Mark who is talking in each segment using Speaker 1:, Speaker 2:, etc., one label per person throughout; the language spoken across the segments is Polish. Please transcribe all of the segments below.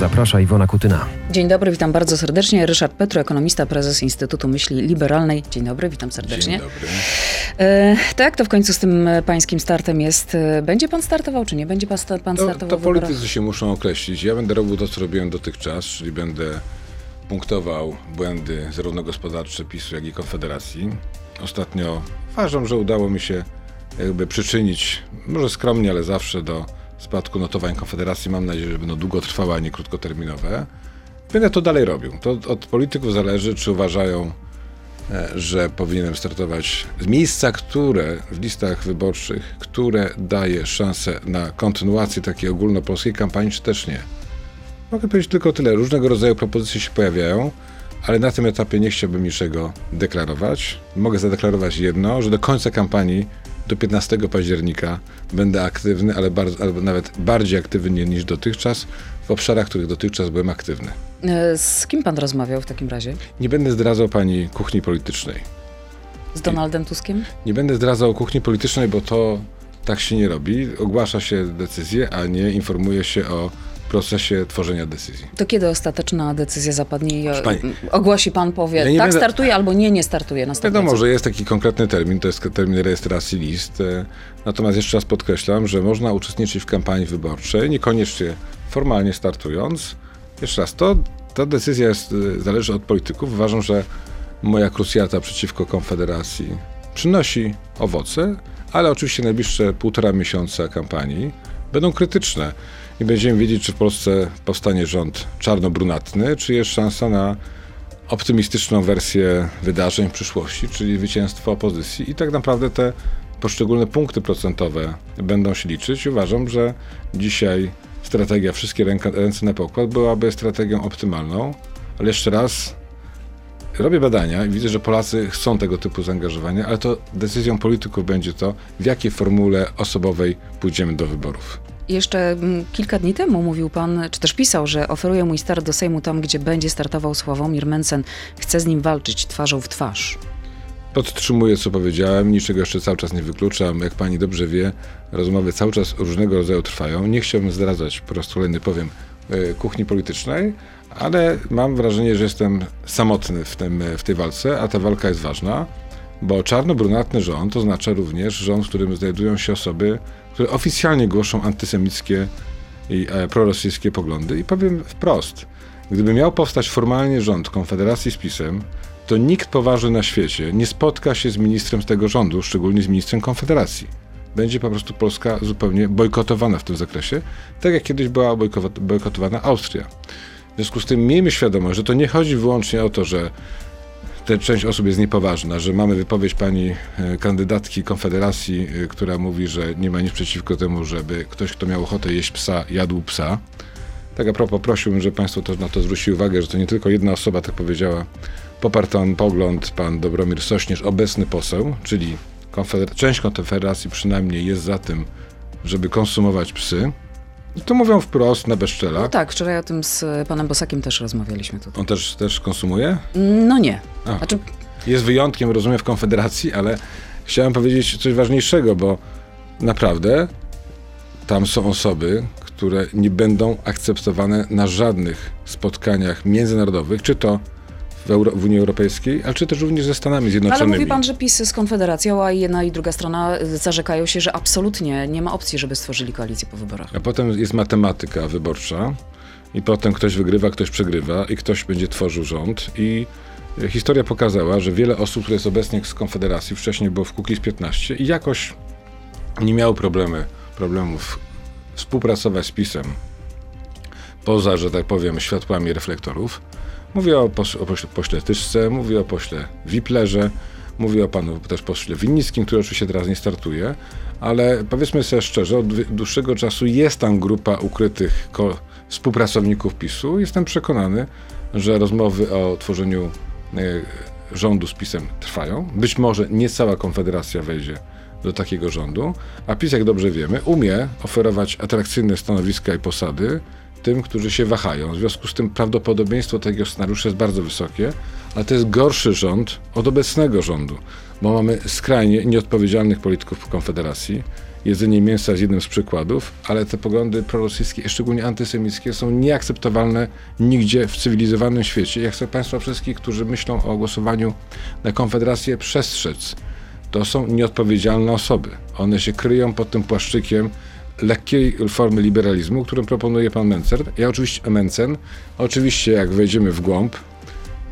Speaker 1: Zaprasza Iwona Kutyna.
Speaker 2: Dzień dobry, witam bardzo serdecznie. Ryszard Petru, ekonomista, prezes Instytutu Myśli Liberalnej. Dzień dobry, witam serdecznie.
Speaker 3: Dzień dobry.
Speaker 2: E, tak, to w końcu z tym pańskim startem jest. E, będzie pan startował, czy nie będzie pan, sta- pan
Speaker 3: To,
Speaker 2: startował?
Speaker 3: to politycy się muszą określić. Ja będę robił to, co robiłem dotychczas, czyli będę punktował błędy zarówno gospodarcze PiSu, jak i Konfederacji. Ostatnio uważam, że udało mi się jakby przyczynić, może skromnie, ale zawsze do spadku notowań Konfederacji. Mam nadzieję, że będą długotrwałe, a nie krótkoterminowe. Będę to dalej robił. To od polityków zależy, czy uważają, e, że powinienem startować z miejsca, które w listach wyborczych, które daje szansę na kontynuację takiej ogólnopolskiej kampanii, czy też nie. Mogę powiedzieć tylko tyle. Różnego rodzaju propozycje się pojawiają, ale na tym etapie nie chciałbym niczego deklarować. Mogę zadeklarować jedno, że do końca kampanii, do 15 października, będę aktywny, ale bardzo, albo nawet bardziej aktywny niż dotychczas, w obszarach, w których dotychczas byłem aktywny.
Speaker 2: E, Z kim pan rozmawiał w takim razie?
Speaker 3: Nie będę zdradzał pani kuchni politycznej.
Speaker 2: Z Donaldem Tuskiem?
Speaker 3: Nie będę zdradzał kuchni politycznej, bo to tak się nie robi. Ogłasza się decyzję, a nie informuje się o procesie tworzenia decyzji.
Speaker 2: To kiedy ostateczna decyzja zapadnie i
Speaker 3: pani-
Speaker 2: ogłosi pan, powie,
Speaker 3: Ja
Speaker 2: tak
Speaker 3: będę-
Speaker 2: startuje albo nie, nie startuje na 100%.
Speaker 3: Wiadomo, że jest taki konkretny termin, to jest termin rejestracji list. e, Natomiast jeszcze raz podkreślam, że można uczestniczyć w kampanii wyborczej, niekoniecznie formalnie startując. Jeszcze raz, to, ta decyzja jest, e, zależy od polityków. Uważam, że moja krucjata przeciwko Konfederacji przynosi owoce, ale oczywiście najbliższe półtora miesiąca kampanii będą krytyczne i będziemy wiedzieć, czy w Polsce powstanie rząd czarno-brunatny, czy jest szansa na optymistyczną wersję wydarzeń w przyszłości, czyli zwycięstwo opozycji. I tak naprawdę te poszczególne punkty procentowe będą się liczyć. Uważam, że dzisiaj strategia wszystkie ręce na pokład byłaby strategią optymalną, ale jeszcze raz robię badania i widzę, że Polacy chcą tego typu zaangażowania, ale to decyzją polityków będzie to, w jakiej formule osobowej pójdziemy do wyborów.
Speaker 2: Jeszcze mm, kilka dni temu mówił pan, czy też pisał, że oferuje mój start do Sejmu tam, gdzie będzie startował Sławomir Mencen. Chce z nim walczyć twarzą w twarz.
Speaker 3: Podtrzymuję, co powiedziałem, niczego jeszcze cały czas nie wykluczam. Jak pani dobrze wie, rozmowy cały czas różnego rodzaju trwają. Nie chciałbym zdradzać, po raz kolejny powiem, e, kuchni politycznej, ale mam wrażenie, że jestem samotny w, tym, w tej walce, a ta walka jest ważna, bo czarno-brunatny rząd oznacza również rząd, w którym znajdują się osoby, które oficjalnie głoszą antysemickie i e, prorosyjskie poglądy. I powiem wprost, gdyby miał powstać formalnie rząd Konfederacji z PiSem, to nikt poważny na świecie nie spotka się z ministrem tego rządu, szczególnie z ministrem Konfederacji. Będzie po prostu Polska zupełnie bojkotowana w tym zakresie, tak jak kiedyś była bojko- bojkotowana Austria. W związku z tym miejmy świadomość, że to nie chodzi wyłącznie o to, że ta część osób jest niepoważna, że mamy wypowiedź pani e, kandydatki Konfederacji, e, która mówi, że nie ma nic przeciwko temu, żeby ktoś, kto miał ochotę jeść psa, jadł psa. Tak a propos, prosiłbym, żeby Państwo też na to zwrócili uwagę, że to nie tylko jedna osoba tak powiedziała. Poparł ten pogląd pan Dobromir Sośnierz, obecny poseł, czyli konfeder- część Konfederacji przynajmniej jest za tym, żeby konsumować psy. I to mówią wprost na bezczela.
Speaker 2: No tak, wczoraj o tym z panem Bosakiem też rozmawialiśmy tutaj.
Speaker 3: On też, też konsumuje?
Speaker 2: No nie.
Speaker 3: A.
Speaker 2: Znaczy,
Speaker 3: jest wyjątkiem, rozumiem, w Konfederacji, ale chciałem powiedzieć coś ważniejszego, bo naprawdę tam są osoby, które nie będą akceptowane na żadnych spotkaniach międzynarodowych, czy to w, Euro- w Unii Europejskiej, ale czy też również ze Stanami
Speaker 2: ale
Speaker 3: Zjednoczonymi.
Speaker 2: mówi pan, że PiS z Konfederacją, a jedna i druga strona zarzekają się, że absolutnie nie ma opcji, żeby stworzyli koalicję po wyborach.
Speaker 3: A potem jest matematyka wyborcza i potem ktoś wygrywa, ktoś przegrywa i ktoś będzie tworzył rząd i e, historia pokazała, że wiele osób, które jest obecnie z Konfederacji, wcześniej było w Kukiz 15 i jakoś nie miało problemy, problemów współpracować z PiSem poza, że tak powiem, światłami reflektorów. Mówię o, pos- o pośle, pośle Tyszce, mówię o pośle Wiplerze, mówię o panu też pośle Winnickim, który oczywiście teraz nie startuje, ale powiedzmy sobie szczerze, od dłu- dłuższego czasu jest tam grupa ukrytych współpracowników PiSu. Jestem przekonany, że rozmowy o tworzeniu e, rządu z PiSem trwają. Być może nie cała Konfederacja wejdzie do takiego rządu, a PiS, jak dobrze wiemy, umie oferować atrakcyjne stanowiska i posady tym, którzy się wahają. W związku z tym prawdopodobieństwo takiego scenariusza jest bardzo wysokie, ale to jest gorszy rząd od obecnego rządu, bo mamy skrajnie nieodpowiedzialnych polityków Konfederacji jedzenie mięsa jest jednym z przykładów, ale te poglądy prorosyjskie, szczególnie antysemickie, są nieakceptowalne nigdzie w cywilizowanym świecie. Ja chcę Państwa wszystkich, którzy myślą o głosowaniu na Konfederację, przestrzec. To są nieodpowiedzialne osoby. One się kryją pod tym płaszczykiem lekkiej formy liberalizmu, którą proponuje pan Mencen. Ja oczywiście, Mencen. Oczywiście, jak wejdziemy w głąb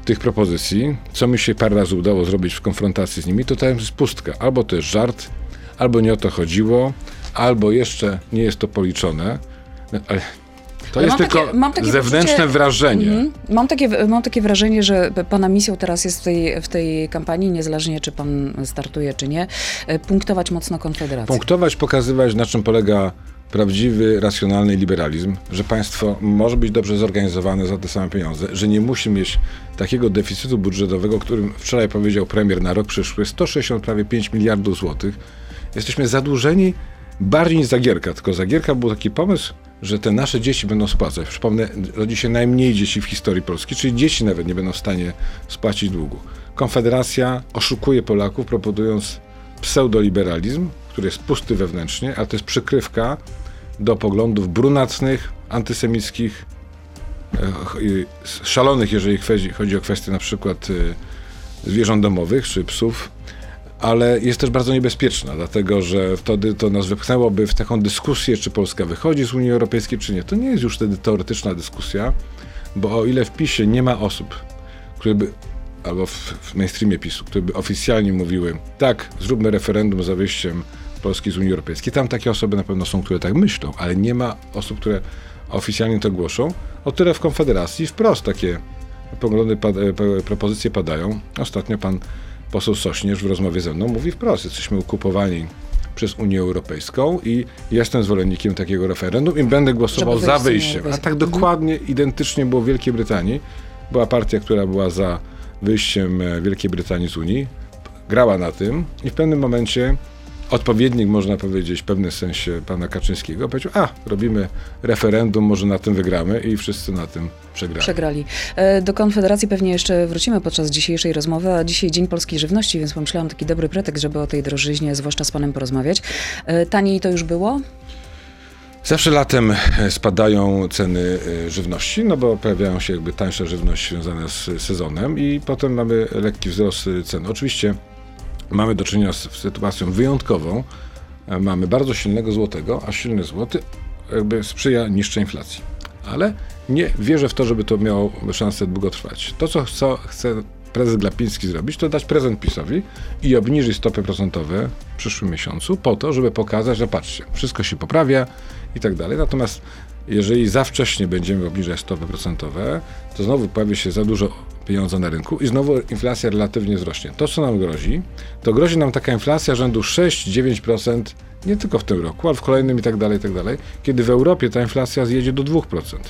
Speaker 3: tych propozycji, co mi się parę razy udało zrobić w konfrontacji z nimi, to tam jest pustka. Albo to jest żart, albo nie o to chodziło, albo jeszcze nie jest to policzone. No, ale to jest
Speaker 2: mam
Speaker 3: tylko
Speaker 2: takie-
Speaker 3: zewnętrzne
Speaker 2: poczucie-
Speaker 3: wrażenie.
Speaker 2: Mhm. Mam, takie, mam takie wrażenie, że pana misją teraz jest w tej, w tej kampanii, niezależnie czy pan startuje, czy nie, e, punktować mocno Konfederację.
Speaker 3: Punktować, pokazywać, na czym polega prawdziwy, racjonalny liberalizm, że państwo może być dobrze zorganizowane za te same pieniądze, że nie musi mieć takiego deficytu budżetowego, którym wczoraj powiedział premier na rok przyszły, 160 prawie 5 miliardów złotych. Jesteśmy zadłużeni bardziej niż Zagierka, tylko Zagierka był taki pomysł, że te nasze dzieci będą spłacać. Przypomnę, rodzi się najmniej dzieci w historii Polski, czyli dzieci nawet nie będą w stanie spłacić długu. Konfederacja oszukuje Polaków, proponując pseudoliberalizm, który jest pusty wewnętrznie, ale to jest przykrywka do poglądów brunatnych, antysemickich, e, szalonych, jeżeli chodzi o kwestie na przykład e, zwierząt domowych czy psów, ale jest też bardzo niebezpieczna, dlatego że wtedy to nas wepchnęłoby w taką dyskusję, czy Polska wychodzi z Unii Europejskiej, czy nie. To nie jest już wtedy teoretyczna dyskusja, bo o ile w PiSie nie ma osób, które by, albo w, w mainstreamie PiSu, które by oficjalnie mówiły, tak, zróbmy referendum za wyjściem Polski z Unii Europejskiej. Tam takie osoby na pewno są, które tak myślą, ale nie ma osób, które oficjalnie to głoszą. O tyle w Konfederacji wprost takie poglądy, e, propozycje padają. Ostatnio pan poseł Sośnierz w rozmowie ze mną mówi wprost, jesteśmy okupowani przez Unię Europejską i jestem zwolennikiem takiego referendum i będę głosował za wyjściem. A tak dokładnie identycznie było w Wielkiej Brytanii. Była partia, która była za wyjściem e, Wielkiej Brytanii z Unii, grała na tym i w pewnym momencie odpowiednik, można powiedzieć, w pewnym sensie pana Kaczyńskiego powiedział, a, robimy referendum, może na tym wygramy i wszyscy na tym przegrali.
Speaker 2: Przegrali. E, Do Konfederacji pewnie jeszcze wrócimy podczas dzisiejszej rozmowy, a dzisiaj Dzień Polskiej Żywności, więc pomyślałam taki dobry pretekst, żeby o tej drożyźnie, zwłaszcza z panem porozmawiać. E, Taniej to już było?
Speaker 3: Zawsze latem e, spadają ceny żywności, no bo pojawiają się jakby tańsza żywność związana z sezonem i potem mamy lekki wzrost cen. Oczywiście mamy do czynienia z sytuacją wyjątkową. E, Mamy bardzo silnego złotego, a silny złoty jakby sprzyja niższej inflacji. Ale nie wierzę w to, żeby to miało szansę długo trwać. To, co chce, prezes Glapiński zrobić, to dać prezent PiSowi i obniżyć stopy procentowe w przyszłym miesiącu po to, żeby pokazać, że patrzcie, wszystko się poprawia i tak dalej. Natomiast jeżeli za wcześnie będziemy obniżać stopy procentowe, to znowu pojawi się za dużo pieniądza na rynku i znowu inflacja relatywnie wzrośnie. To, co nam grozi, to grozi nam taka inflacja rzędu 6-9%, nie tylko w tym roku, ale w kolejnym i tak dalej, i tak dalej, kiedy w Europie ta inflacja zjedzie do 2%,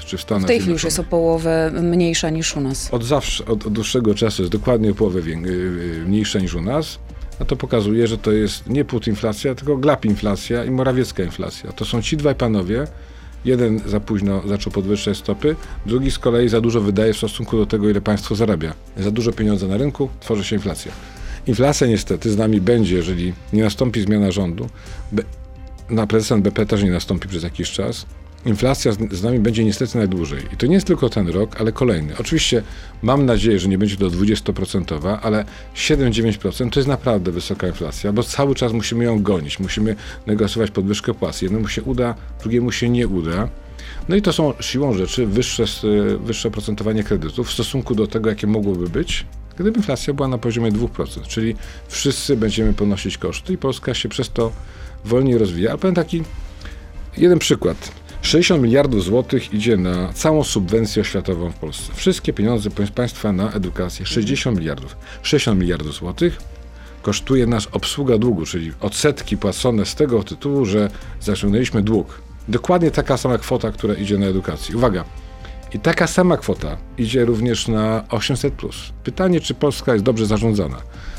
Speaker 3: czy w Stanach
Speaker 2: W tej chwili już jest o połowę mniejsza niż u nas.
Speaker 3: Od zawsze, od, od dłuższego czasu jest dokładnie o połowę wię- yy, mniejsza niż u nas, a to pokazuje, że to jest nie inflacja, tylko glap inflacja i morawiecka inflacja. To są ci dwaj panowie, jeden za późno zaczął podwyższać stopy, drugi z kolei za dużo wydaje w stosunku do tego, ile państwo zarabia. Za dużo pieniędzy na rynku, tworzy się inflacja. Inflacja niestety z nami będzie, jeżeli nie nastąpi zmiana rządu. Be- na prezydent BP też nie nastąpi przez jakiś czas. Inflacja z, nami będzie niestety najdłużej. I to nie jest tylko ten rok, ale kolejny. Oczywiście mam nadzieję, że nie będzie to 20%, ale 7-9% to jest naprawdę wysoka inflacja, bo cały czas musimy ją gonić. Musimy negocjować podwyżkę płac. Jednemu się uda, drugiemu się nie uda. No i to są siłą rzeczy wyższe, wyższe procentowanie kredytów w stosunku do tego, jakie mogłoby być, gdyby inflacja była na poziomie 2%. Czyli wszyscy będziemy ponosić koszty i Polska się przez to wolniej rozwija. Ale powiem taki jeden przykład. 60 miliardów złotych idzie na całą subwencję oświatową w Polsce. Wszystkie pieniądze państwa na edukację. 60 miliardów. 60 miliardów złotych kosztuje nas obsługa długu, czyli odsetki płacone z tego tytułu, że zaciągnęliśmy dług. Dokładnie taka sama kwota, która idzie na edukację. Uwaga, i taka sama kwota idzie również na 800. Pytanie, czy Polska jest dobrze zarządzana?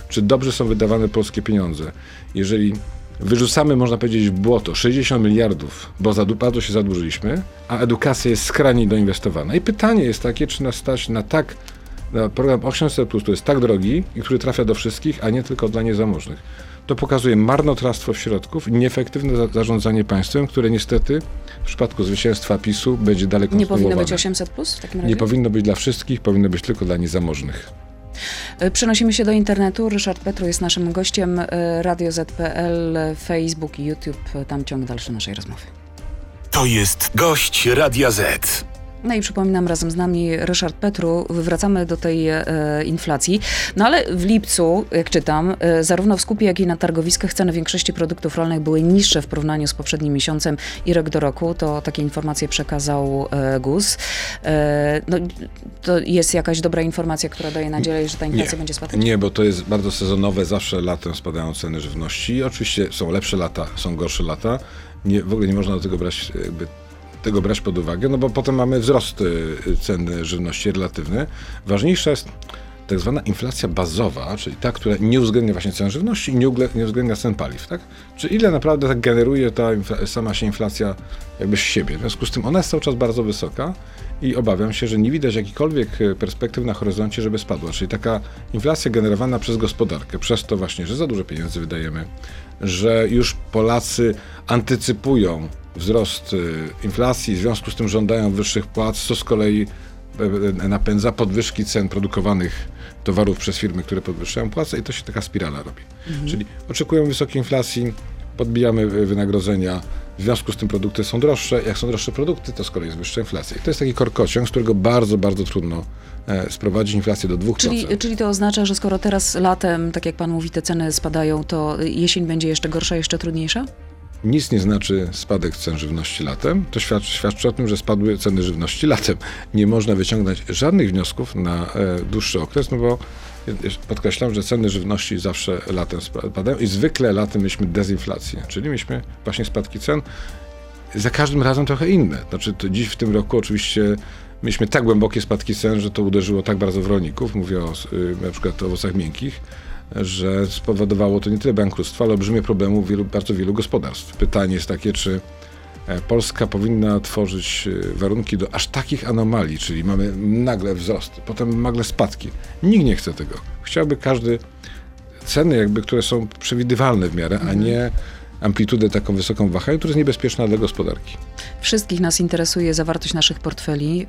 Speaker 3: Czy dobrze są wydawane polskie pieniądze? Jeżeli wyrzucamy, można powiedzieć, w błoto 60 miliardów, bo za bardzo się zadłużyliśmy, a edukacja jest skrajnie doinwestowana. I pytanie jest takie, czy nas stać na tak, na program 800, który jest tak drogi i który trafia do wszystkich, a nie tylko dla niezamożnych. to pokazuje marnotrawstwo środków i nieefektywne za- zarządzanie państwem, które niestety w przypadku zwycięstwa PiSu będzie dalej
Speaker 2: Nie powinno być
Speaker 3: kontynuowane.
Speaker 2: 800 plus w takim razie?
Speaker 3: Nie powinno być dla wszystkich, powinno być tylko dla niezamożnych.
Speaker 2: E, Przenosimy się do internetu. Ryszard Petru jest naszym gościem. e, Radio ZPL, Facebook i YouTube. Tam ciąg dalszy naszej rozmowy.
Speaker 1: To jest gość Radia Z.
Speaker 2: No i przypominam razem z nami Ryszard Petru. Wracamy do tej e, inflacji. No ale w lipcu, jak czytam, e, zarówno w skupie, jak i na targowiskach ceny większości produktów rolnych były niższe w porównaniu z poprzednim miesiącem i rok do roku. To takie informacje przekazał e, GUS. E, no, to jest jakaś dobra informacja, która daje nadzieję, że ta inflacja będzie spadać?
Speaker 3: Nie, bo to jest bardzo sezonowe, zawsze latem spadają ceny żywności oczywiście są lepsze lata, są gorsze lata. Nie, w ogóle nie można do tego brać, jakby, tego brać pod uwagę, no bo potem mamy wzrost y, cen żywności relatywny. Ważniejsza jest tak zwana inflacja bazowa, czyli ta, która nie uwzględnia właśnie cen żywności i nie, uwzględnia cen paliw, tak? Czyli ile naprawdę tak generuje ta sama się inflacja jakby z siebie. W związku z tym ona jest cały czas bardzo wysoka i obawiam się, że nie widać jakichkolwiek e, perspektyw na horyzoncie, żeby spadła. Czyli taka inflacja generowana przez gospodarkę, przez to właśnie, że za dużo pieniędzy wydajemy, że już Polacy antycypują wzrost e, inflacji, w związku z tym żądają wyższych płac, co z kolei e, napędza podwyżki cen produkowanych towarów przez firmy, które podwyższają płace i to się taka spirala robi. Czyli oczekujemy wysokiej inflacji, podbijamy wy- wynagrodzenia, w związku z tym produkty są droższe. Jak są droższe produkty, to z kolei jest wyższa inflacja. I to jest taki korkociąg, z którego bardzo, bardzo trudno e, sprowadzić inflację do 2%.
Speaker 2: Czyli, czyli to oznacza, że skoro teraz latem, tak jak pan mówi, te ceny spadają, to jesień będzie jeszcze gorsza, jeszcze trudniejsza?
Speaker 3: Nic nie znaczy spadek cen żywności latem. To świadczy, świadczy o tym, że spadły ceny żywności latem. Nie można wyciągnąć żadnych wniosków na e, dłuższy okres, no bo podkreślam, że ceny żywności zawsze latem spadają i zwykle latem mieliśmy dezinflację, czyli mieliśmy właśnie spadki cen. Za każdym razem trochę inne. Znaczy, to dziś w tym roku oczywiście mieliśmy tak głębokie spadki cen, że to uderzyło tak bardzo w rolników, mówię o y, na przykład o owocach miękkich, że spowodowało to nie tyle bankructwa, ale olbrzymie problemy wielu, bardzo wielu gospodarstw. Pytanie jest takie, czy Polska powinna tworzyć e, warunki do aż takich anomalii, czyli mamy nagle wzrost, potem nagle spadki. Nikt nie chce tego. Chciałby każdy ceny, jakby, które są przewidywalne w miarę, a nie amplitudę taką wysoką wahania, która jest niebezpieczna dla gospodarki.
Speaker 2: Wszystkich nas interesuje zawartość naszych portfeli.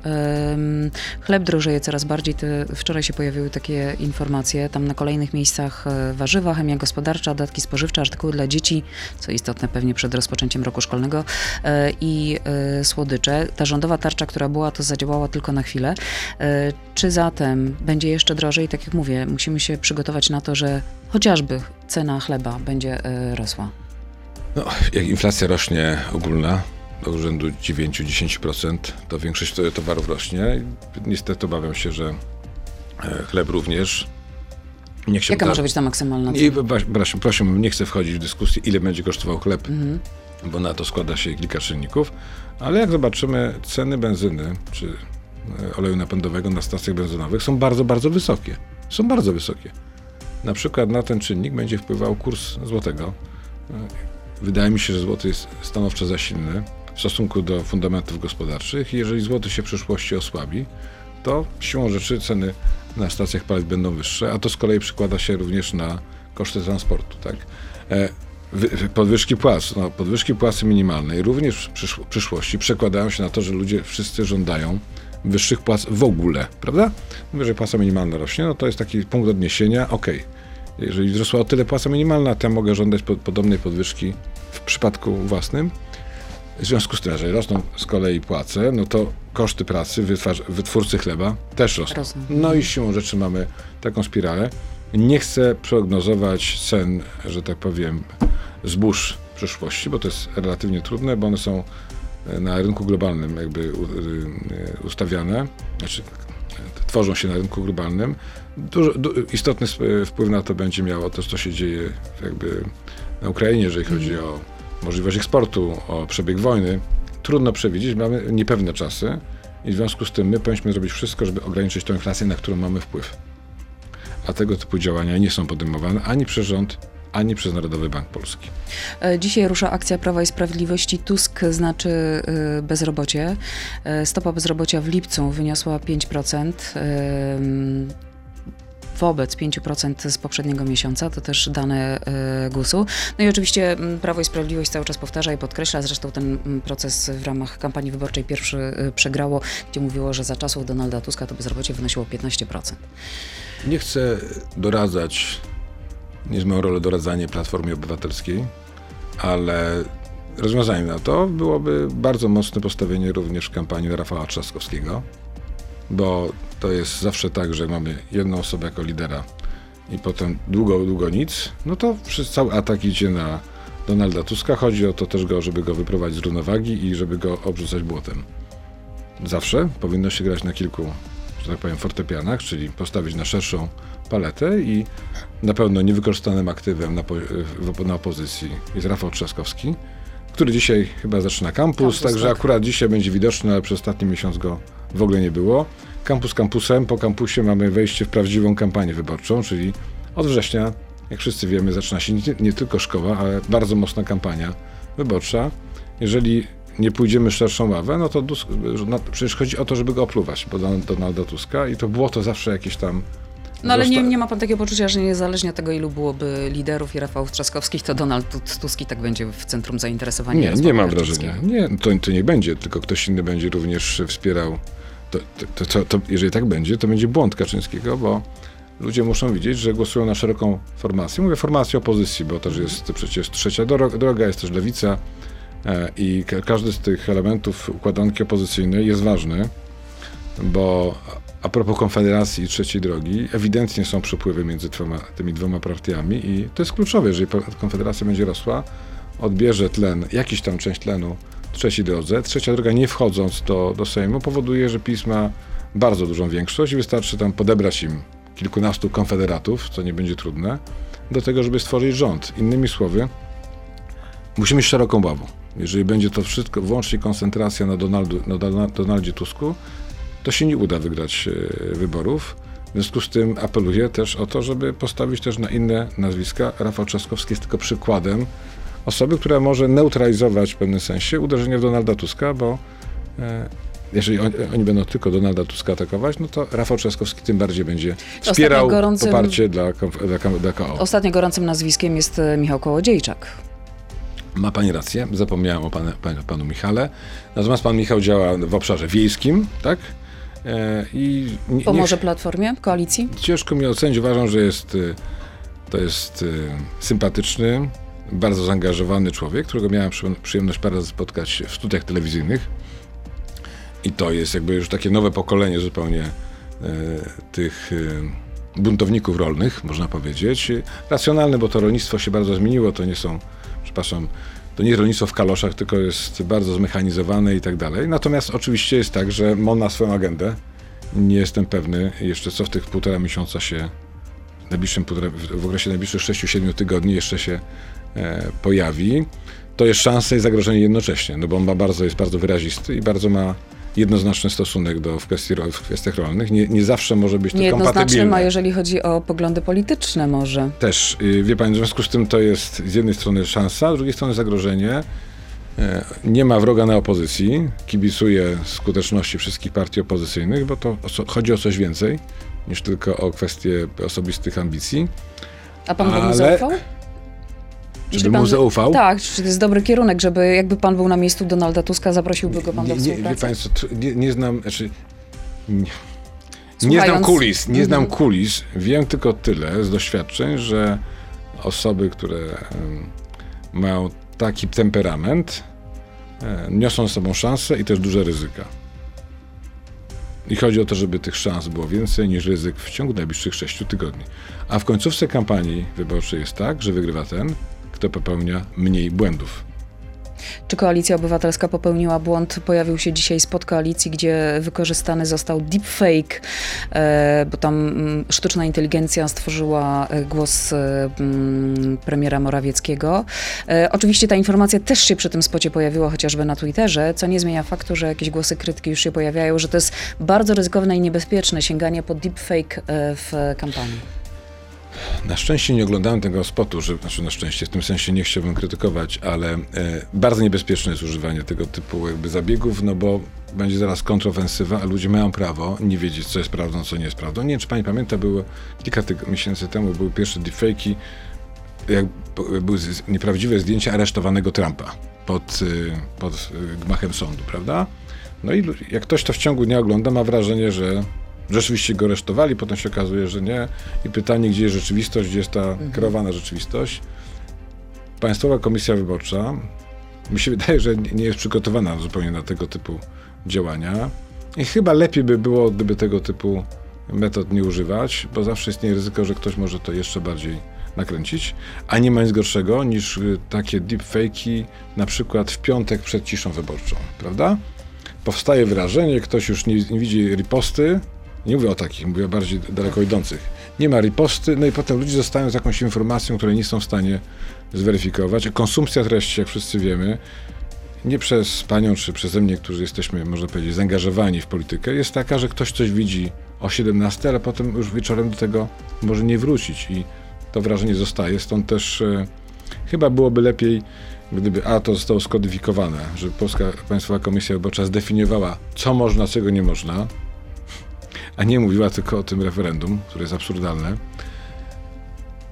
Speaker 2: Chleb drożeje coraz bardziej. Wczoraj się pojawiły takie informacje. Tam na kolejnych miejscach e, warzywa, chemia gospodarcza, dodatki spożywcze, artykuły dla dzieci, co istotne pewnie przed rozpoczęciem roku szkolnego e, i e, słodycze. Ta rządowa tarcza, która była, to zadziałała tylko na chwilę. Czy zatem będzie jeszcze drożej? Tak jak mówię, musimy się przygotować na to, że chociażby cena chleba będzie rosła.
Speaker 3: No, jak inflacja rośnie ogólna do urzędu 9-10%, to większość to- towarów rośnie. Niestety obawiam się, że e, chleb również. Nie chciałbym
Speaker 2: Jaka
Speaker 3: ta-
Speaker 2: może być ta maksymalna cena?
Speaker 3: I prosił, prosiłbym, nie chcę wchodzić w dyskusję, ile będzie kosztował chleb, bo na to składa się kilka czynników, ale jak zobaczymy, ceny benzyny czy e, oleju napędowego na stacjach benzynowych są bardzo, bardzo wysokie. Są bardzo wysokie. Na przykład na ten czynnik będzie wpływał kurs złotego. E, Wydaje mi się, że złoty jest stanowczo za silny w stosunku do fundamentów gospodarczych jeżeli złoty się w przyszłości osłabi, to siłą rzeczy ceny na stacjach paliw będą wyższe, a to z kolei przykłada się również na koszty transportu. Tak? E, wy- wy- Podwyżki płac, no, podwyżki płacy minimalnej również w przysz- przyszłości przekładają się na to, że ludzie wszyscy żądają wyższych płac w ogóle, prawda? Mówię, że płaca minimalna rośnie, no to jest taki punkt odniesienia, okej. Jeżeli wzrosła o tyle płaca minimalna, to ja mogę żądać po, podobnej podwyżki w przypadku własnym. W związku z tym, że rosną z kolei płace, no to koszty pracy wytwórcy chleba też rosną.
Speaker 2: Rosną.
Speaker 3: No i siłą rzeczy mamy taką spiralę. Nie chcę prognozować cen, że tak powiem, zbóż w przyszłości, bo to jest relatywnie trudne, bo one są e, na rynku globalnym jakby y, y, ustawiane, znaczy tworzą się na rynku globalnym. Dużo, du, istotny wpływ na to będzie miało to, co się dzieje jakby na Ukrainie, jeżeli chodzi o możliwość eksportu, o przebieg wojny. Trudno przewidzieć, mamy niepewne czasy i w związku z tym my powinniśmy zrobić wszystko, żeby ograniczyć tą inflację, na którą mamy wpływ. A tego typu działania nie są podejmowane ani przez rząd, ani przez Narodowy Bank Polski.
Speaker 2: E, Dzisiaj rusza akcja Prawa i Sprawiedliwości. Tusk znaczy y, bezrobocie. E, Stopa bezrobocia w lipcu wyniosła 5%. Wobec 5% z poprzedniego miesiąca, to też dane e, GUS-u. No i oczywiście Prawo i Sprawiedliwość cały czas powtarza i podkreśla, zresztą ten proces w ramach kampanii wyborczej pierwszy e, przegrało, gdzie mówiło, że za czasów Donalda Tuska to bezrobocie wynosiło 15%.
Speaker 3: Nie chcę doradzać, nie jest moją rolą doradzanie Platformie Obywatelskiej, ale rozwiązaniem na to byłoby bardzo mocne postawienie również w kampanii Rafała Trzaskowskiego, bo to jest zawsze tak, że mamy jedną osobę jako lidera i potem długo, długo nic, no to przez cały atak idzie na Donalda Tuska. Chodzi o to też, go, żeby go wyprowadzić z równowagi i żeby go obrzucać błotem. Zawsze powinno się grać na kilku, że tak powiem, fortepianach, czyli postawić na szerszą paletę i na pewno niewykorzystanym aktywem na, po, na opozycji jest Rafał Trzaskowski, który dzisiaj chyba zaczyna kampus, także
Speaker 2: tak.
Speaker 3: akurat dzisiaj będzie widoczny, ale przez ostatni miesiąc go w ogóle nie było. Kampus kampusem, po kampusie mamy wejście w prawdziwą kampanię wyborczą, czyli od września, jak wszyscy wiemy, zaczyna się nie, nie tylko szkoła, ale bardzo mocna kampania wyborcza. Jeżeli nie pójdziemy szerszą ławę, no to no, przecież chodzi o to, żeby go opluwać, bo Don- Donalda Tuska i to było to zawsze jakieś tam...
Speaker 2: No ale nie, nie ma pan takiego poczucia, że niezależnie od tego, ilu byłoby liderów i Rafałów Trzaskowskich, to Donald Tusk i tak będzie w centrum zainteresowania.
Speaker 3: Nie, nie mam wrażenia. Nie, to, to nie będzie, tylko ktoś inny będzie również wspierał. To, to, to, to, jeżeli tak będzie, to będzie błąd Kaczyńskiego, bo ludzie muszą widzieć, że głosują na szeroką formację. Mówię formację opozycji, bo też jest przecież trzecia dro- droga, jest też lewica e, i ka- każdy z tych elementów układanki opozycyjnej jest ważny, bo a propos Konfederacji i Trzeciej Drogi, ewidentnie są przepływy między tymi dwoma partiami i to jest kluczowe, jeżeli Konfederacja będzie rosła, odbierze tlen, jakiś tam część tlenu trzeciej drodze. Trzecia droga, nie wchodząc do, do Sejmu, powoduje, że PiS ma bardzo dużą większość i wystarczy tam podebrać im kilkunastu konfederatów, co nie będzie trudne, do tego, żeby stworzyć rząd. Innymi słowy, musimy mieć szeroką ławą. Jeżeli będzie to wszystko wyłącznie koncentracja na, Donaldu, na Dona- Donaldzie Tusku, to się nie uda wygrać e, wyborów. W związku z tym apeluję też o to, żeby postawić też na inne nazwiska. Rafał Trzaskowski jest tylko przykładem osoby, która może neutralizować w pewnym sensie uderzenie w Donalda Tuska, bo e, jeżeli oni, oni będą tylko Donalda Tuska atakować, no to Rafał Trzaskowski tym bardziej będzie wspierał
Speaker 2: gorącym-
Speaker 3: poparcie dla, dla, dla KO.
Speaker 2: Ostatnio gorącym nazwiskiem jest e, Michał Kołodziejczak.
Speaker 3: Ma pani rację, zapomniałem o pan, pan, panu Michale. Natomiast pan Michał działa w obszarze wiejskim, tak? E, I nie-
Speaker 2: Pomoże Platformie, koalicji?
Speaker 3: Ciężko mi ocenić. Uważam, że jest, y, to jest y, sympatyczny, bardzo zaangażowany człowiek, którego miałem przy- przyjemność parę razy spotkać w studiach telewizyjnych. I to jest jakby już takie nowe pokolenie zupełnie tych buntowników rolnych, można powiedzieć. Racjonalne, bo to rolnictwo się bardzo zmieniło. To nie są, przepraszam, to nie jest rolnictwo w kaloszach, tylko jest bardzo zmechanizowane i tak dalej. Natomiast oczywiście jest tak, że on ma swoją agendę. Nie jestem pewny jeszcze, co w tych półtora miesiąca się, w, najbliższym w okresie najbliższych 6-7 tygodni jeszcze się e, pojawi. To jest szansa i zagrożenie jednocześnie, no bo on ma bardzo, jest bardzo wyrazisty i bardzo ma jednoznaczny stosunek do, w, kwestii, w kwestiach rolnych. Nie, nie zawsze może być to kompatybilne.
Speaker 2: a jeżeli chodzi o poglądy polityczne może.
Speaker 3: Też, y, wie pani, w związku z tym to jest z jednej strony szansa, z drugiej strony zagrożenie. E, Nie ma wroga na opozycji, kibicuje skuteczności wszystkich partii opozycyjnych, bo to chodzi o coś więcej niż tylko o kwestie osobistych ambicji.
Speaker 2: A pan
Speaker 3: Ale-
Speaker 2: zaufał?
Speaker 3: Żeby
Speaker 2: Jeśli
Speaker 3: mu
Speaker 2: pan-
Speaker 3: zaufał?
Speaker 2: Tak, czy to jest dobry kierunek, żeby jakby pan był na miejscu Donalda Tuska, zaprosiłby go pan
Speaker 3: Nie,
Speaker 2: do
Speaker 3: nie, wie
Speaker 2: współpracy?
Speaker 3: państwo, nie, nie znam, znaczy, nie, nie znam kulis, nie znam
Speaker 2: Mhm.
Speaker 3: kulis. Wiem tylko tyle z doświadczeń, że osoby, które mają taki temperament, niosą z sobą szanse i też duże ryzyka. I chodzi o to, żeby tych szans było więcej niż ryzyk w ciągu najbliższych sześciu tygodni. A w końcówce kampanii wyborczej jest tak, że wygrywa ten, kto popełnia mniej błędów.
Speaker 2: Czy Koalicja Obywatelska popełniła błąd? Pojawił się dzisiaj spod koalicji, gdzie wykorzystany został deepfake, e, bo tam mm, sztuczna inteligencja stworzyła e, głos e, mm, premiera Morawieckiego. Oczywiście ta informacja też się przy tym spocie pojawiła chociażby na Twitterze, co nie zmienia faktu, że jakieś głosy krytyki już się pojawiają, że to jest bardzo ryzykowne i niebezpieczne sięganie po deepfake w kampanii.
Speaker 3: Na szczęście nie oglądałem tego spotu, że, znaczy na szczęście, w tym sensie nie chciałbym krytykować, ale e, bardzo niebezpieczne jest używanie tego typu jakby zabiegów, no bo będzie zaraz kontrofensywa, a ludzie mają prawo nie wiedzieć, co jest prawdą, co nie jest prawdą. Nie wiem, czy pani pamięta, było kilka miesięcy temu były pierwsze deepfake'i, jak były nieprawdziwe zdjęcia aresztowanego Trumpa pod, y, pod y, gmachem sądu, prawda? No i jak ktoś to w ciągu dnia ogląda, ma wrażenie, że rzeczywiście go aresztowali, potem się okazuje, że nie. I pytanie, gdzie jest rzeczywistość, gdzie jest ta mhm. kreowana rzeczywistość. Państwowa Komisja Wyborcza, mi się wydaje, że nie jest przygotowana zupełnie na tego typu działania. I chyba lepiej by było, gdyby tego typu metod nie używać, bo zawsze istnieje ryzyko, że ktoś może to jeszcze bardziej nakręcić, a nie ma nic gorszego niż y, takie deepfake'i na przykład w piątek przed ciszą wyborczą, prawda? Powstaje wrażenie, ktoś już nie, nie widzi riposty, nie mówię o takich, mówię o bardziej daleko idących. Nie ma riposty, no i potem ludzie zostają z jakąś informacją, której nie są w stanie zweryfikować. Konsumpcja treści, jak wszyscy wiemy, nie przez panią czy przeze mnie, którzy jesteśmy, można powiedzieć, zaangażowani w politykę, jest taka, że ktoś coś widzi o 17, ale potem już wieczorem do tego może nie wrócić i to wrażenie zostaje. Stąd też e, chyba byłoby lepiej, gdyby A to zostało skodyfikowane, że Polska Państwowa Komisja Wyborcza zdefiniowała, co można, czego nie można, a nie mówiła tylko o tym referendum, które jest absurdalne.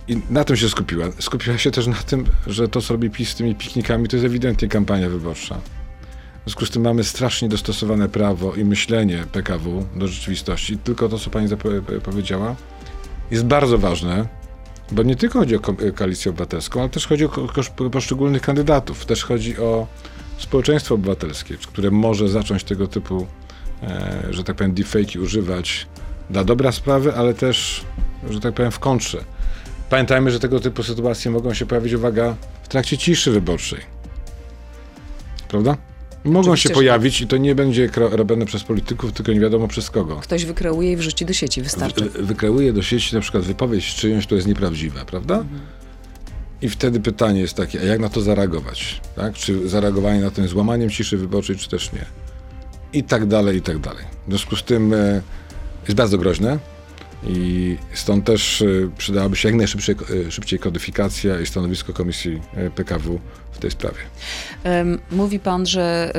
Speaker 3: I na tym się skupiła. Skupiła się też na tym, że to, co robi PiS z tymi piknikami, to jest ewidentnie kampania wyborcza. W związku z tym mamy strasznie dostosowane prawo i myślenie PKW do rzeczywistości. Tylko to, co pani powiedziała, jest bardzo ważne, bo nie tylko chodzi o koalicję obywatelską, ale też chodzi o poszczególnych kandydatów. Też chodzi o społeczeństwo obywatelskie, które może zacząć tego typu E, że tak powiem, deepfake'i używać dla dobra sprawy, ale też, że tak powiem, w kontrze. Pamiętajmy, że tego typu sytuacje mogą się pojawić, uwaga, w trakcie ciszy wyborczej. Prawda? Mogą się pojawić i to nie będzie robione przez polityków, tylko nie wiadomo przez kogo.
Speaker 2: Ktoś wykreuje i wrzuci do sieci, wystarczy.
Speaker 3: Wy, wykreuje do sieci na przykład wypowiedź czyjąś, która jest nieprawdziwa, prawda? Mhm. I wtedy pytanie jest takie, a jak na to zareagować? Tak? Czy zareagowanie na tym złamaniem ciszy wyborczej, czy też nie? I tak dalej, i tak dalej. W związku z tym e, jest bardzo groźne i stąd też e, przydałaby się jak najszybciej e, szybciej kodyfikacja i stanowisko Komisji PKW w tej sprawie.
Speaker 2: Mówi pan, że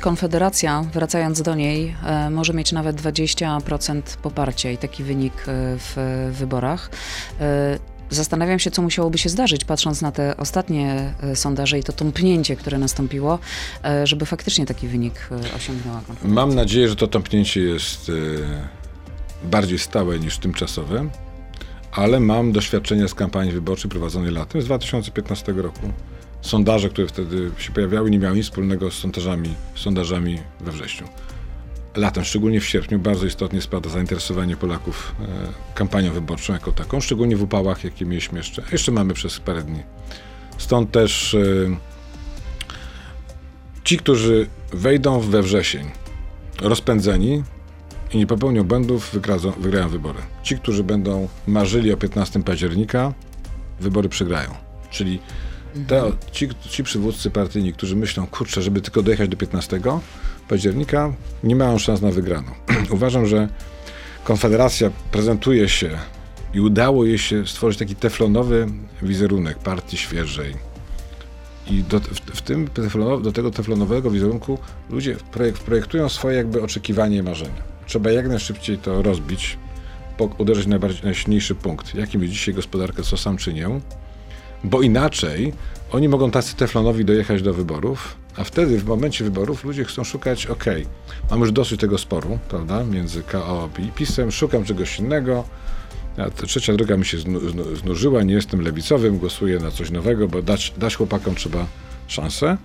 Speaker 2: Konfederacja, wracając do niej, może mieć nawet 20% poparcia i taki wynik w wyborach. Zastanawiam się, co musiałoby się zdarzyć, patrząc na te ostatnie e, sondaże i to tąpnięcie, które nastąpiło, e, żeby faktycznie taki wynik e, osiągnęła.
Speaker 3: Mam nadzieję, że to tąpnięcie jest bardziej stałe niż tymczasowe, ale mam doświadczenia z kampanii wyborczej prowadzonej latem z 2015 roku. Sondaże, które wtedy się pojawiały, nie miały nic wspólnego z sondażami, sondażami we wrześniu latem, szczególnie w sierpniu, bardzo istotnie spada zainteresowanie Polaków e, kampanią wyborczą jako taką, szczególnie w upałach, jakie mieliśmy jeszcze. Jeszcze mamy przez parę dni. Stąd też e, ci, którzy wejdą we wrzesień rozpędzeni i nie popełnią błędów, wygradzą, wygrają wybory. Ci, którzy będą marzyli o 15 października, wybory przegrają. Czyli te, ci, ci przywódcy partyjni, którzy myślą, kurczę, żeby tylko dojechać do 15, października nie mają szans na wygraną. Uważam, że Konfederacja prezentuje się i udało jej się stworzyć taki teflonowy wizerunek partii świeżej. I do, w, w tym do tego teflonowego wizerunku ludzie projekt, projektują swoje jakby oczekiwania i marzenia. Trzeba jak najszybciej to rozbić, po, uderzyć na najsilniejszy punkt, jakim jest dzisiaj gospodarka, co sam czynię, bo inaczej oni mogą tacy teflonowi dojechać do wyborów, a wtedy w momencie wyborów ludzie chcą szukać, ok, mam już dosyć tego sporu, prawda, między KO i PiSem, szukam czegoś innego, a trzecia droga mi się znużyła, nie jestem lewicowym, głosuję na coś nowego, bo dać, dać chłopakom trzeba szansę.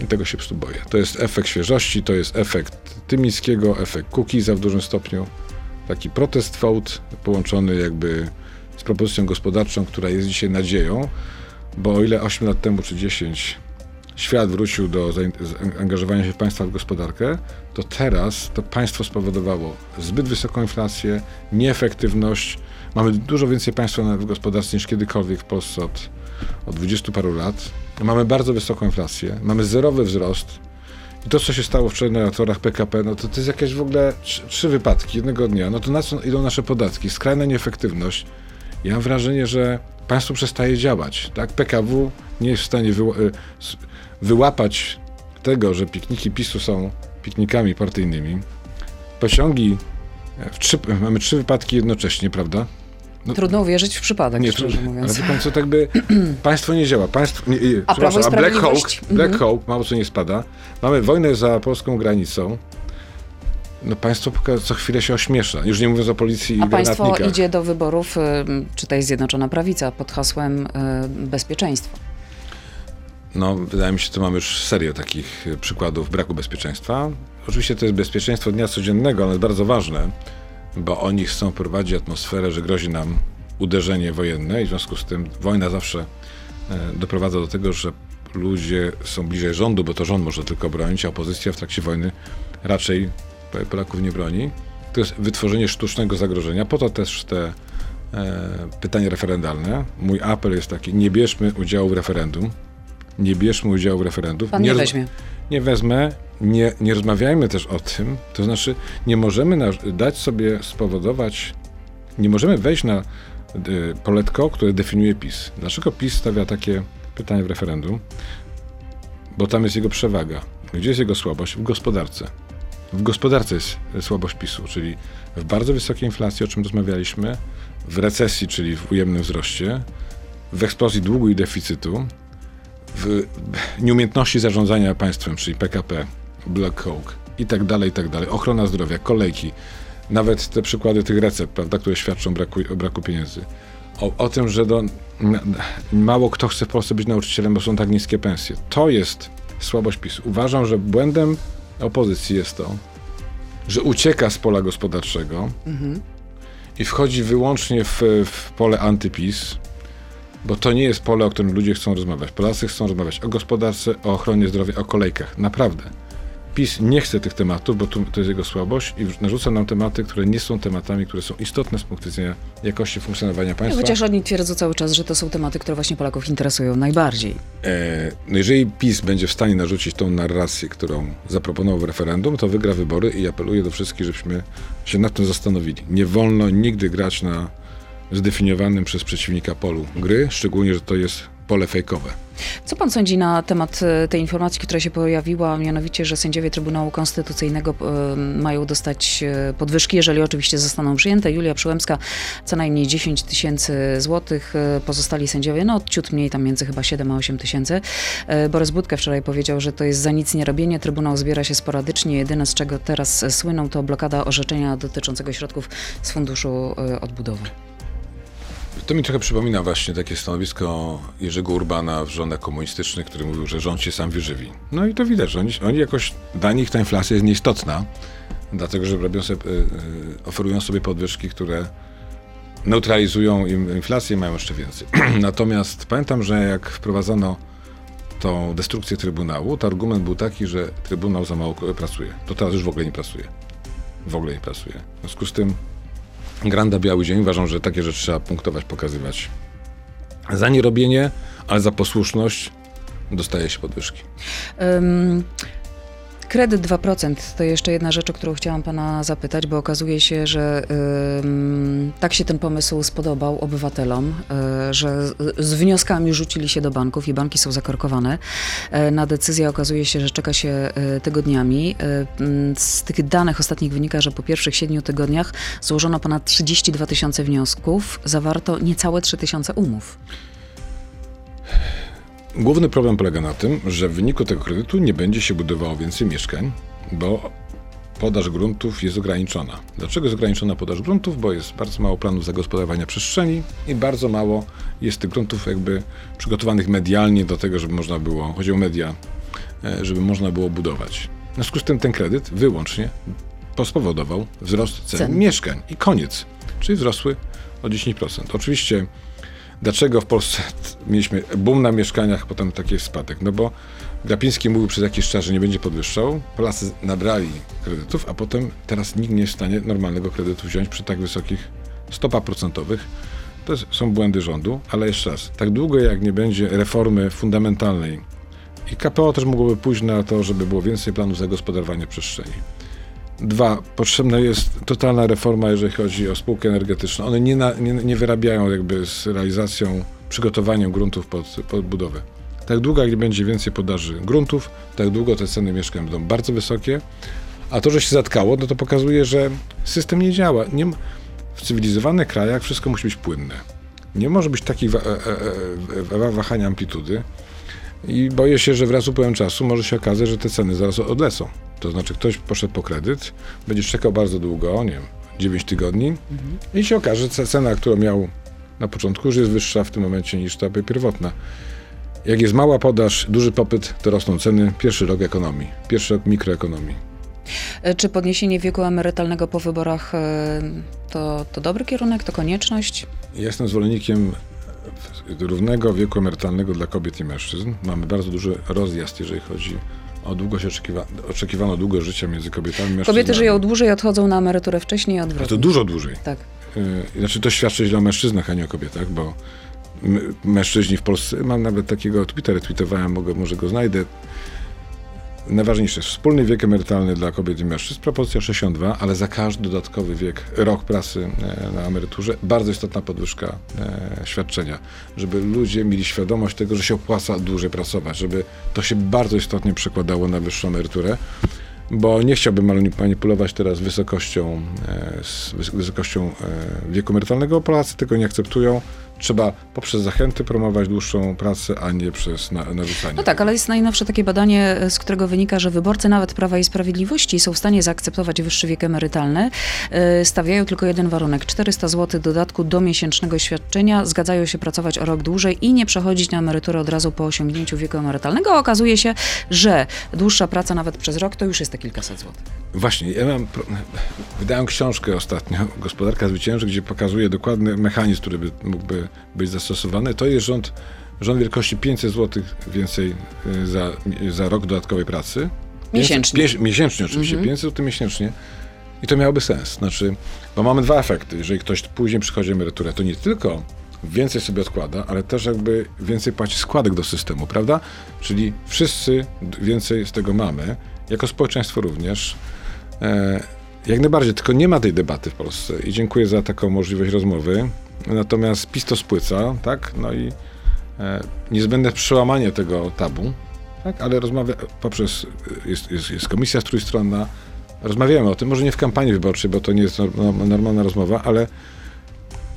Speaker 3: I tego się po boję. To jest efekt świeżości, to jest efekt Tymińskiego, efekt Kukiza w dużym stopniu, taki protest vote połączony jakby z propozycją gospodarczą, która jest dzisiaj nadzieją, bo o ile 8 lat temu czy 10 świat wrócił do zaangażowania się państwa w gospodarkę, to teraz to państwo spowodowało zbyt wysoką inflację, nieefektywność. Mamy dużo więcej państwa w gospodarce niż kiedykolwiek w Polsce od, od 20 paru lat. Mamy bardzo wysoką inflację, mamy zerowy wzrost. I to, co się stało wczoraj na torach PKP, no to, to jest jakieś w ogóle trzy, trzy wypadki jednego dnia. No to na co idą nasze podatki? Skrajna nieefektywność Ja mam wrażenie, że państwo przestaje działać. Tak? PKW nie jest w stanie y, wyłapać tego, że pikniki PiSu są piknikami partyjnymi. Pociągi, e, trzy, mamy trzy wypadki jednocześnie, prawda?
Speaker 2: No, Trudno uwierzyć w przypadek, nie, szczerze mówiąc.
Speaker 3: Ale co, tak by państwo nie działa. Państwo, nie,
Speaker 2: a, Prawo
Speaker 3: a Black Hawk, Black mhm. Hawk mało co nie spada. Mamy wojnę za polską granicą. No państwo co chwilę się ośmiesza, już nie mówiąc o policji
Speaker 2: A
Speaker 3: i
Speaker 2: państwo idzie do wyborów, czy tej Zjednoczona Prawica, pod hasłem y, bezpieczeństwa.
Speaker 3: No, wydaje mi się, że mamy już serię takich y, przykładów braku bezpieczeństwa. Oczywiście to jest bezpieczeństwo dnia codziennego, ale jest bardzo ważne, bo oni chcą prowadzić atmosferę, że grozi nam uderzenie wojenne i w związku z tym wojna zawsze doprowadza do tego, że ludzie są bliżej rządu, bo to rząd może tylko bronić, a opozycja w trakcie wojny raczej Polaków nie broni. To jest wytworzenie sztucznego zagrożenia. Po to też te e, pytania referendalne. Mój apel jest taki, nie bierzmy udziału w referendum. Nie bierzmy udziału w referendum.
Speaker 2: Pan nie, nie weźmie.
Speaker 3: Nie wezmę. Nie, nie rozmawiajmy też o tym. To znaczy, nie możemy na, dać sobie spowodować, nie możemy wejść na y, poletko, które definiuje PiS. Dlaczego PiS stawia takie pytanie w referendum? Bo tam jest jego przewaga. Gdzie jest jego słabość? W gospodarce. W gospodarce jest słabość PiSu, czyli w bardzo wysokiej inflacji, o czym rozmawialiśmy, w recesji, czyli w ujemnym wzroście, w eksplozji długu i deficytu, w nieumiejętności zarządzania państwem, czyli PKP, Black Hawk i tak dalej, i tak dalej, ochrona zdrowia, kolejki, nawet te przykłady tych recept, prawda, które świadczą braku, o braku pieniędzy. O, o tym, że do, mało kto chce w Polsce być nauczycielem, bo są tak niskie pensje. To jest słabość PiSu. Uważam, że błędem opozycji jest to, że ucieka z pola gospodarczego mhm. i wchodzi wyłącznie w, w pole antypis, bo to nie jest pole, o którym ludzie chcą rozmawiać. Polacy chcą rozmawiać o gospodarce, o ochronie zdrowia, o kolejkach. Naprawdę. PiS nie chce tych tematów, bo to, to jest jego słabość i narzuca nam tematy, które nie są tematami, które są istotne z punktu widzenia jakości funkcjonowania państwa.
Speaker 2: Chociaż oni twierdzą cały czas, że to są tematy, które właśnie Polaków interesują najbardziej.
Speaker 3: E, no jeżeli PiS będzie w stanie narzucić tą narrację, którą zaproponował w referendum, to wygra wybory i apeluję do wszystkich, żebyśmy się nad tym zastanowili. Nie wolno nigdy grać na zdefiniowanym przez przeciwnika polu gry, szczególnie, że to jest pole fejkowe.
Speaker 2: Co pan sądzi na temat e, tej informacji, która się pojawiła, mianowicie, że sędziowie Trybunału Konstytucyjnego e, mają dostać e, podwyżki, jeżeli oczywiście zostaną przyjęte. Julia Przyłębska co najmniej 10 tysięcy złotych, pozostali sędziowie no ciut mniej, tam między chyba 7 a 8 tysięcy. Borys Budkę wczoraj powiedział, że to jest za nic nie robienie. Trybunał zbiera się sporadycznie. Jedyne z czego teraz słyną to blokada orzeczenia dotyczącego środków z Funduszu Odbudowy.
Speaker 3: To mi trochę przypomina właśnie takie stanowisko Jerzego Urbana w rządach komunistycznych, który mówił, że rząd się sam wyżywi. No i to widać, że oni, oni jakoś, dla nich ta inflacja jest nieistotna, dlatego że robią sobie, y, y, oferują sobie podwyżki, które neutralizują im inflację i mają jeszcze więcej. Natomiast pamiętam, że jak wprowadzono tą destrukcję Trybunału, to argument był taki, że Trybunał za mało pracuje. To teraz już w ogóle nie pracuje. W ogóle nie pracuje. W związku z tym Granda Biały Dzień. Uważam, że takie rzeczy trzeba punktować, pokazywać. Za nierobienie, ale za posłuszność dostaje się podwyżki. Um,
Speaker 2: Kredyt 2% to jeszcze jedna rzecz, o którą chciałam pana zapytać, bo okazuje się, że tak się ten pomysł spodobał obywatelom, y, że z wnioskami rzucili się do banków i banki są zakorkowane. Y, na decyzję okazuje się, że czeka się y, tygodniami. z tych danych ostatnich wynika, że po pierwszych siedmiu tygodniach złożono ponad 32 tysiące wniosków, zawarto niecałe 3 tysiące umów.
Speaker 3: Główny problem polega na tym, że w wyniku tego kredytu nie będzie się budowało więcej mieszkań, bo podaż gruntów jest ograniczona. Dlaczego jest ograniczona podaż gruntów? Bo jest bardzo mało planów zagospodarowania przestrzeni i bardzo mało jest tych gruntów jakby przygotowanych medialnie do tego, żeby można było, chodzi o media, e, żeby można było budować. W związku z tym ten kredyt wyłącznie spowodował wzrost cen, cen. mieszkań i koniec, czyli wzrosły o 10%. Oczywiście Dlaczego w Polsce mieliśmy boom na mieszkaniach, potem taki spadek? No bo Glapiński mówił przez jakiś czas, że nie będzie podwyższał. Polacy nabrali kredytów, a potem teraz nikt nie jest w stanie normalnego kredytu wziąć przy tak wysokich stopach procentowych. To są błędy rządu, ale jeszcze raz, tak długo jak nie będzie reformy fundamentalnej i KPO też mogłoby pójść na to, żeby było więcej planów zagospodarowania przestrzeni. Dwa, potrzebna jest totalna reforma, jeżeli chodzi o spółkę energetyczną. One nie, na, nie, nie wyrabiają jakby z realizacją, przygotowaniem gruntów pod, pod budowę. Tak długo, jak nie będzie więcej podaży gruntów, tak długo te ceny mieszkań będą bardzo wysokie. A to, że się zatkało, no to pokazuje, że system nie działa. Nie, w cywilizowanych krajach wszystko musi być płynne. Nie może być takich wa- e, e, e, wahania amplitudy. I boję się, że wraz z upływem czasu może się okazać, że te ceny zaraz odlecą. To znaczy ktoś poszedł po kredyt, będzie czekał bardzo długo, nie wiem, 9 tygodni i się okaże, że cena, którą miał na początku, już jest wyższa w tym momencie niż ta pierwotna. Jak jest mała podaż, duży popyt, to rosną ceny. Pierwszy rok ekonomii, pierwszy rok mikroekonomii.
Speaker 2: E, Czy podniesienie wieku emerytalnego po wyborach e, to, to dobry kierunek, to konieczność?
Speaker 3: Ja Jestem zwolennikiem równego wieku emerytalnego dla kobiet i mężczyzn. Mamy bardzo duży rozjazd, jeżeli chodzi o długość oczekiwa- oczekiwaną długość życia między kobietami i mężczyznami.
Speaker 2: Kobiety żyją dłużej, odchodzą na emeryturę wcześniej,
Speaker 3: A
Speaker 2: odwrotnie.
Speaker 3: to dużo dłużej.
Speaker 2: Tak.
Speaker 3: Yy, Znaczy to świadczy źle o mężczyznach, a nie o kobietach, bo mężczyźni w Polsce, mam nawet takiego Twittera, tweetowałem, mogę, może go znajdę. Najważniejsze wspólny wiek emerytalny dla kobiet i mężczyzn, proporcja 62, ale za każdy dodatkowy wiek, rok pracy e, na emeryturze, bardzo istotna podwyżka e, świadczenia, żeby ludzie mieli świadomość tego, że się opłaca dłużej pracować, żeby to się bardzo istotnie przekładało na wyższą emeryturę bo nie chciałbym mani- manipulować teraz wysokością, e, wysokością wieku emerytalnego. Polacy tego nie akceptują. Trzeba poprzez zachęty promować dłuższą pracę, a nie przez na, narzucanie.
Speaker 2: No tak, ale jest najnowsze takie badanie, z którego wynika, że wyborcy nawet Prawa i Sprawiedliwości są w stanie zaakceptować wyższy wiek emerytalny. E, Stawiają tylko jeden warunek: 400 zł dodatku do miesięcznego świadczenia. Zgadzają się pracować o rok dłużej i nie przechodzić na emeryturę od razu po osiągnięciu wieku emerytalnego. A okazuje się, że dłuższa praca nawet przez rok to już jest te kilkaset złotych.
Speaker 3: Właśnie, ja mam, wydałem książkę ostatnio, Gospodarka Zwycięży, gdzie pokazuje dokładny mechanizm, który by, mógłby być zastosowany. To jest rząd, rząd wielkości 500 zł więcej y, za, za rok dodatkowej pracy.
Speaker 2: Miesięcznie.
Speaker 3: 500, pięć- miesięcznie oczywiście, 500 zł miesięcznie. I to miałoby sens. Znaczy, bo mamy dwa efekty. Jeżeli ktoś później przychodzi emeryturę, to nie tylko więcej sobie odkłada, ale też jakby więcej płaci składek do systemu, prawda? Czyli wszyscy więcej z tego mamy, jako społeczeństwo również. E, jak najbardziej, tylko nie ma tej debaty w Polsce i dziękuję za taką możliwość rozmowy. Natomiast PiS to spłyca, tak? No i e, niezbędne przełamanie tego tabu, tak? Ale rozmawia poprzez, jest, jest, jest komisja trójstronna, rozmawiamy o tym, może nie w kampanii wyborczej, bo to nie jest norm- normalna rozmowa, ale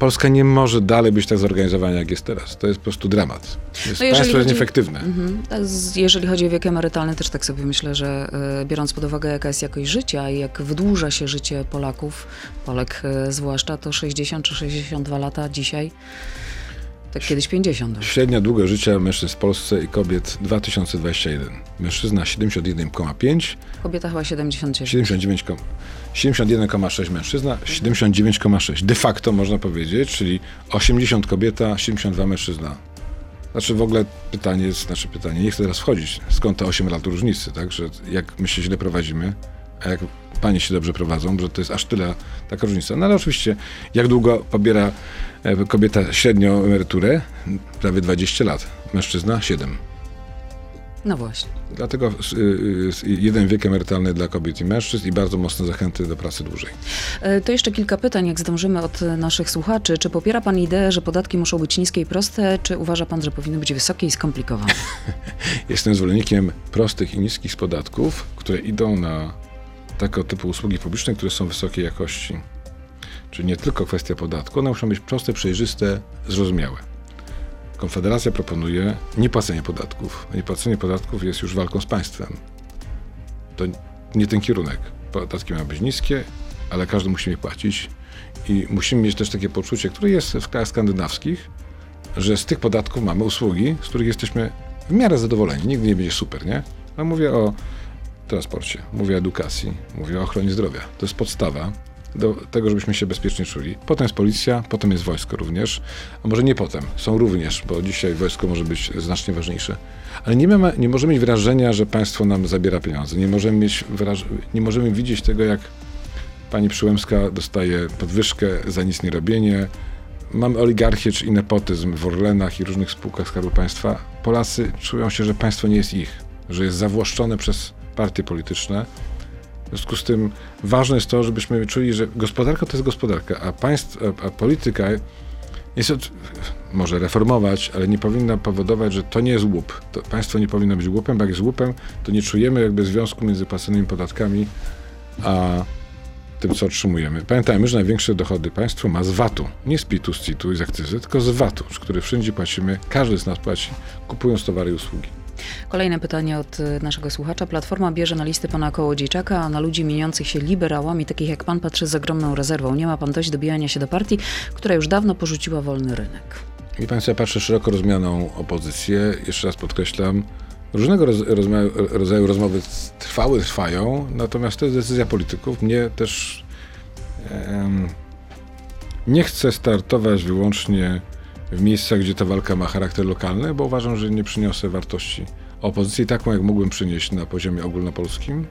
Speaker 3: Polska nie może dalej być tak zorganizowana, jak jest teraz. To jest po prostu dramat. Jest,
Speaker 2: No
Speaker 3: państwo jest nieefektywne.
Speaker 2: Mhm. Tak, Jeżeli chodzi o wiek emerytalny, też tak sobie myślę, że e, biorąc pod uwagę, jaka jest jakość życia i jak wydłuża się życie Polaków, Polek e, zwłaszcza, to 60 czy 62 lata dzisiaj, tak kiedyś 50.
Speaker 3: Średnia długość życia mężczyzn w Polsce i kobiet 2021. Mężczyzna 71,5,
Speaker 2: Kobieta chyba 79.
Speaker 3: 79, 71,6 mężczyzna, 79,6 de facto można powiedzieć, czyli 80 kobieta, 72 mężczyzna. Znaczy w ogóle pytanie jest, znaczy pytanie, nie chcę teraz wchodzić, skąd te 8 lat różnicy, tak, że jak my się źle prowadzimy, a jak panie się dobrze prowadzą, że to jest aż tyle taka różnica. No ale oczywiście, jak długo pobiera e, kobieta średnią emeryturę? Prawie 20 lat. Mężczyzna 7.
Speaker 2: No właśnie.
Speaker 3: Dlatego y, y, jeden wiek emerytalny dla kobiet i mężczyzn i bardzo mocne zachęty do pracy dłużej.
Speaker 2: E, To jeszcze kilka pytań, jak zdążymy od naszych słuchaczy. Czy popiera Pan ideę, że podatki muszą być niskie i proste, czy uważa Pan, że powinny być wysokie i skomplikowane?
Speaker 3: Jestem zwolennikiem prostych i niskich podatków, które idą na tego typu usługi publiczne, które są wysokiej jakości. Czyli nie tylko kwestia podatku, one muszą być proste, przejrzyste, zrozumiałe. Konfederacja proponuje niepłacenie podatków. Niepłacenie podatków jest już walką z państwem. To nie ten kierunek. Podatki mają być niskie, ale każdy musi je płacić. I musimy mieć też takie poczucie, które jest w krajach skandynawskich, że z tych podatków mamy usługi, z których jesteśmy w miarę zadowoleni. Nigdy nie będzie super, nie? A mówię o transporcie, mówię o edukacji, mówię o ochronie zdrowia. To jest podstawa do tego, żebyśmy się bezpiecznie czuli. Potem jest policja, potem jest wojsko również, a może nie potem, są również, bo dzisiaj wojsko może być znacznie ważniejsze. Ale nie, ma, nie możemy mieć wrażenia, że państwo nam zabiera pieniądze. Nie możemy, mieć wraż- nie możemy widzieć tego, jak pani Przyłębska dostaje podwyżkę za nic nie robienie. Mamy oligarchię czy nepotyzm w Orlenach i różnych spółkach Skarbu Państwa. Polacy czują się, że państwo nie jest ich, że jest zawłaszczone przez partie polityczne związku z tym ważne jest to, żebyśmy czuli, że gospodarka to jest gospodarka, a, państw, a polityka jest od, może reformować, ale nie powinna powodować, że to nie jest łup. To państwo nie powinno być łupem, bo jak jest łupem, to nie czujemy jakby związku między płaconymi podatkami a tym, co otrzymujemy. Pamiętajmy, że największe dochody państwo ma z VAT-u. Nie z PIT-u, z CIT-u i z akcyzy, tylko z VAT-u, z który wszędzie płacimy, każdy z nas płaci, kupując towary i usługi.
Speaker 2: Kolejne pytanie od y, naszego słuchacza. Platforma bierze na listy pana Kołodziejczaka, a na ludzi mieniących się liberałami, takich jak pan, patrzy z ogromną rezerwą. Nie ma pan dość dobijania się do partii, która już dawno porzuciła wolny rynek.
Speaker 3: I Państwo, patrzę szeroko rozumianą opozycję. Jeszcze raz podkreślam, różnego roz, rozma- rodzaju rozmowy trwały, trwają, natomiast to jest decyzja polityków. Mnie też em, nie chcę startować wyłącznie w miejscach, gdzie ta walka ma charakter lokalny, bo uważam, że nie przyniosę wartości opozycji taką, jak mógłbym przynieść na poziomie ogólnopolskim.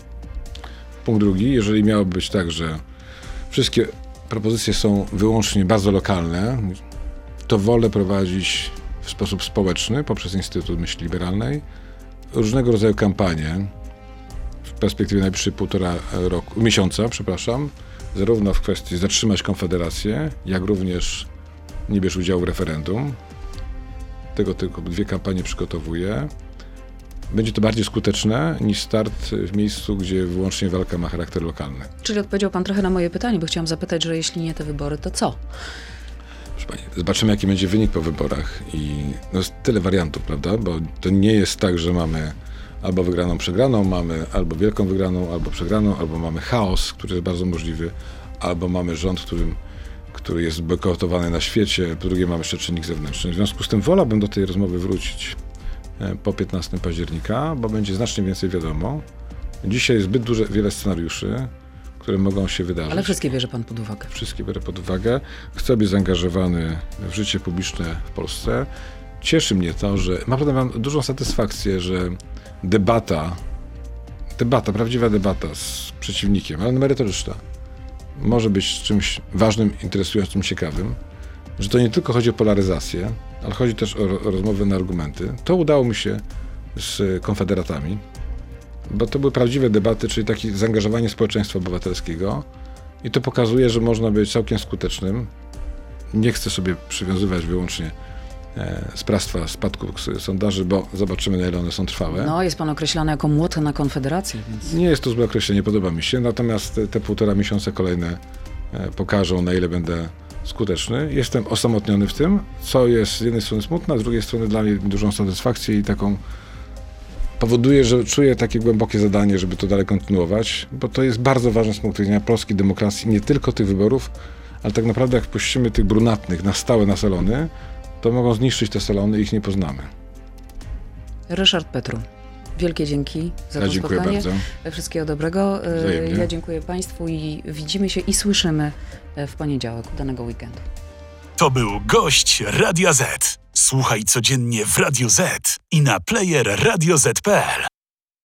Speaker 3: Punkt drugi, jeżeli miałoby być tak, że wszystkie propozycje są wyłącznie bardzo lokalne, to wolę prowadzić w sposób społeczny poprzez Instytut Myśli Liberalnej różnego rodzaju kampanie w perspektywie najbliższej półtora roku, miesiąca, przepraszam, zarówno w kwestii zatrzymać Konfederację, jak również nie bierz udziału w referendum. Tego tylko dwie kampanie przygotowuję. Będzie to bardziej skuteczne niż start w miejscu, gdzie wyłącznie walka ma charakter lokalny.
Speaker 2: Czyli odpowiedział pan trochę na moje pytanie, bo chciałam zapytać, że jeśli nie te wybory, to co?
Speaker 3: Pani, zobaczymy, jaki będzie wynik po wyborach. I no jest tyle wariantów, prawda? Bo to nie jest tak, że mamy albo wygraną, przegraną, mamy albo wielką wygraną, albo przegraną, albo mamy chaos, który jest bardzo możliwy, albo mamy rząd, którym, który jest bojkotowany na świecie, po drugie mamy jeszcze czynnik zewnętrzny. W związku z tym wolałbym do tej rozmowy wrócić e, po 15 października, bo będzie znacznie więcej wiadomo. Dzisiaj jest zbyt duże, wiele scenariuszy, które mogą się wydarzyć
Speaker 2: Ale wszystkie bierze pan pod uwagę.
Speaker 3: wszystkie biorę pod uwagę. Chcę być zaangażowany w życie publiczne w Polsce. Cieszy mnie to, że naprawdę mam dużą satysfakcję, że debata, debata, prawdziwa debata z przeciwnikiem, ale merytoryczna, może być czymś ważnym, interesującym, ciekawym. Że to nie tylko chodzi o polaryzację, ale chodzi też o, o rozmowę na argumenty. To udało mi się z konfederatami, bo to były prawdziwe debaty, czyli takie zaangażowanie społeczeństwa obywatelskiego. I to pokazuje, że można być całkiem skutecznym. Nie chcę sobie przywiązywać wyłącznie sprawstwa spadku s- sondaży, bo zobaczymy, na ile one są trwałe.
Speaker 2: No, jest pan określany jako młot na Konfederację, więc...
Speaker 3: Nie jest to złe określenie, podoba mi się, natomiast te, półtora miesiąca kolejne e, pokażą, na ile będę skuteczny. Jestem osamotniony w tym, co jest z jednej strony smutne, a z drugiej strony dla mnie dużą satysfakcję i taką powoduje, że czuję takie głębokie zadanie, żeby to dalej kontynuować, bo to jest bardzo ważne z punktu widzenia polskiej demokracji, nie tylko tych wyborów, ale tak naprawdę jak wpuścimy tych brunatnych na stałe na salony, to mogą zniszczyć te salony i ich nie poznamy.
Speaker 2: Ryszard Petru. Wielkie dzięki za
Speaker 3: Ja
Speaker 2: to
Speaker 3: dziękuję
Speaker 2: spotkanie.
Speaker 3: bardzo.
Speaker 2: Wszystkiego dobrego. E,
Speaker 3: Wzajemnie.
Speaker 2: Ja dziękuję Państwu i widzimy się i słyszymy e, w poniedziałek. Udanego weekendu.
Speaker 1: To był gość Radia Z. Słuchaj codziennie w Radio Z i na player radioz.pl.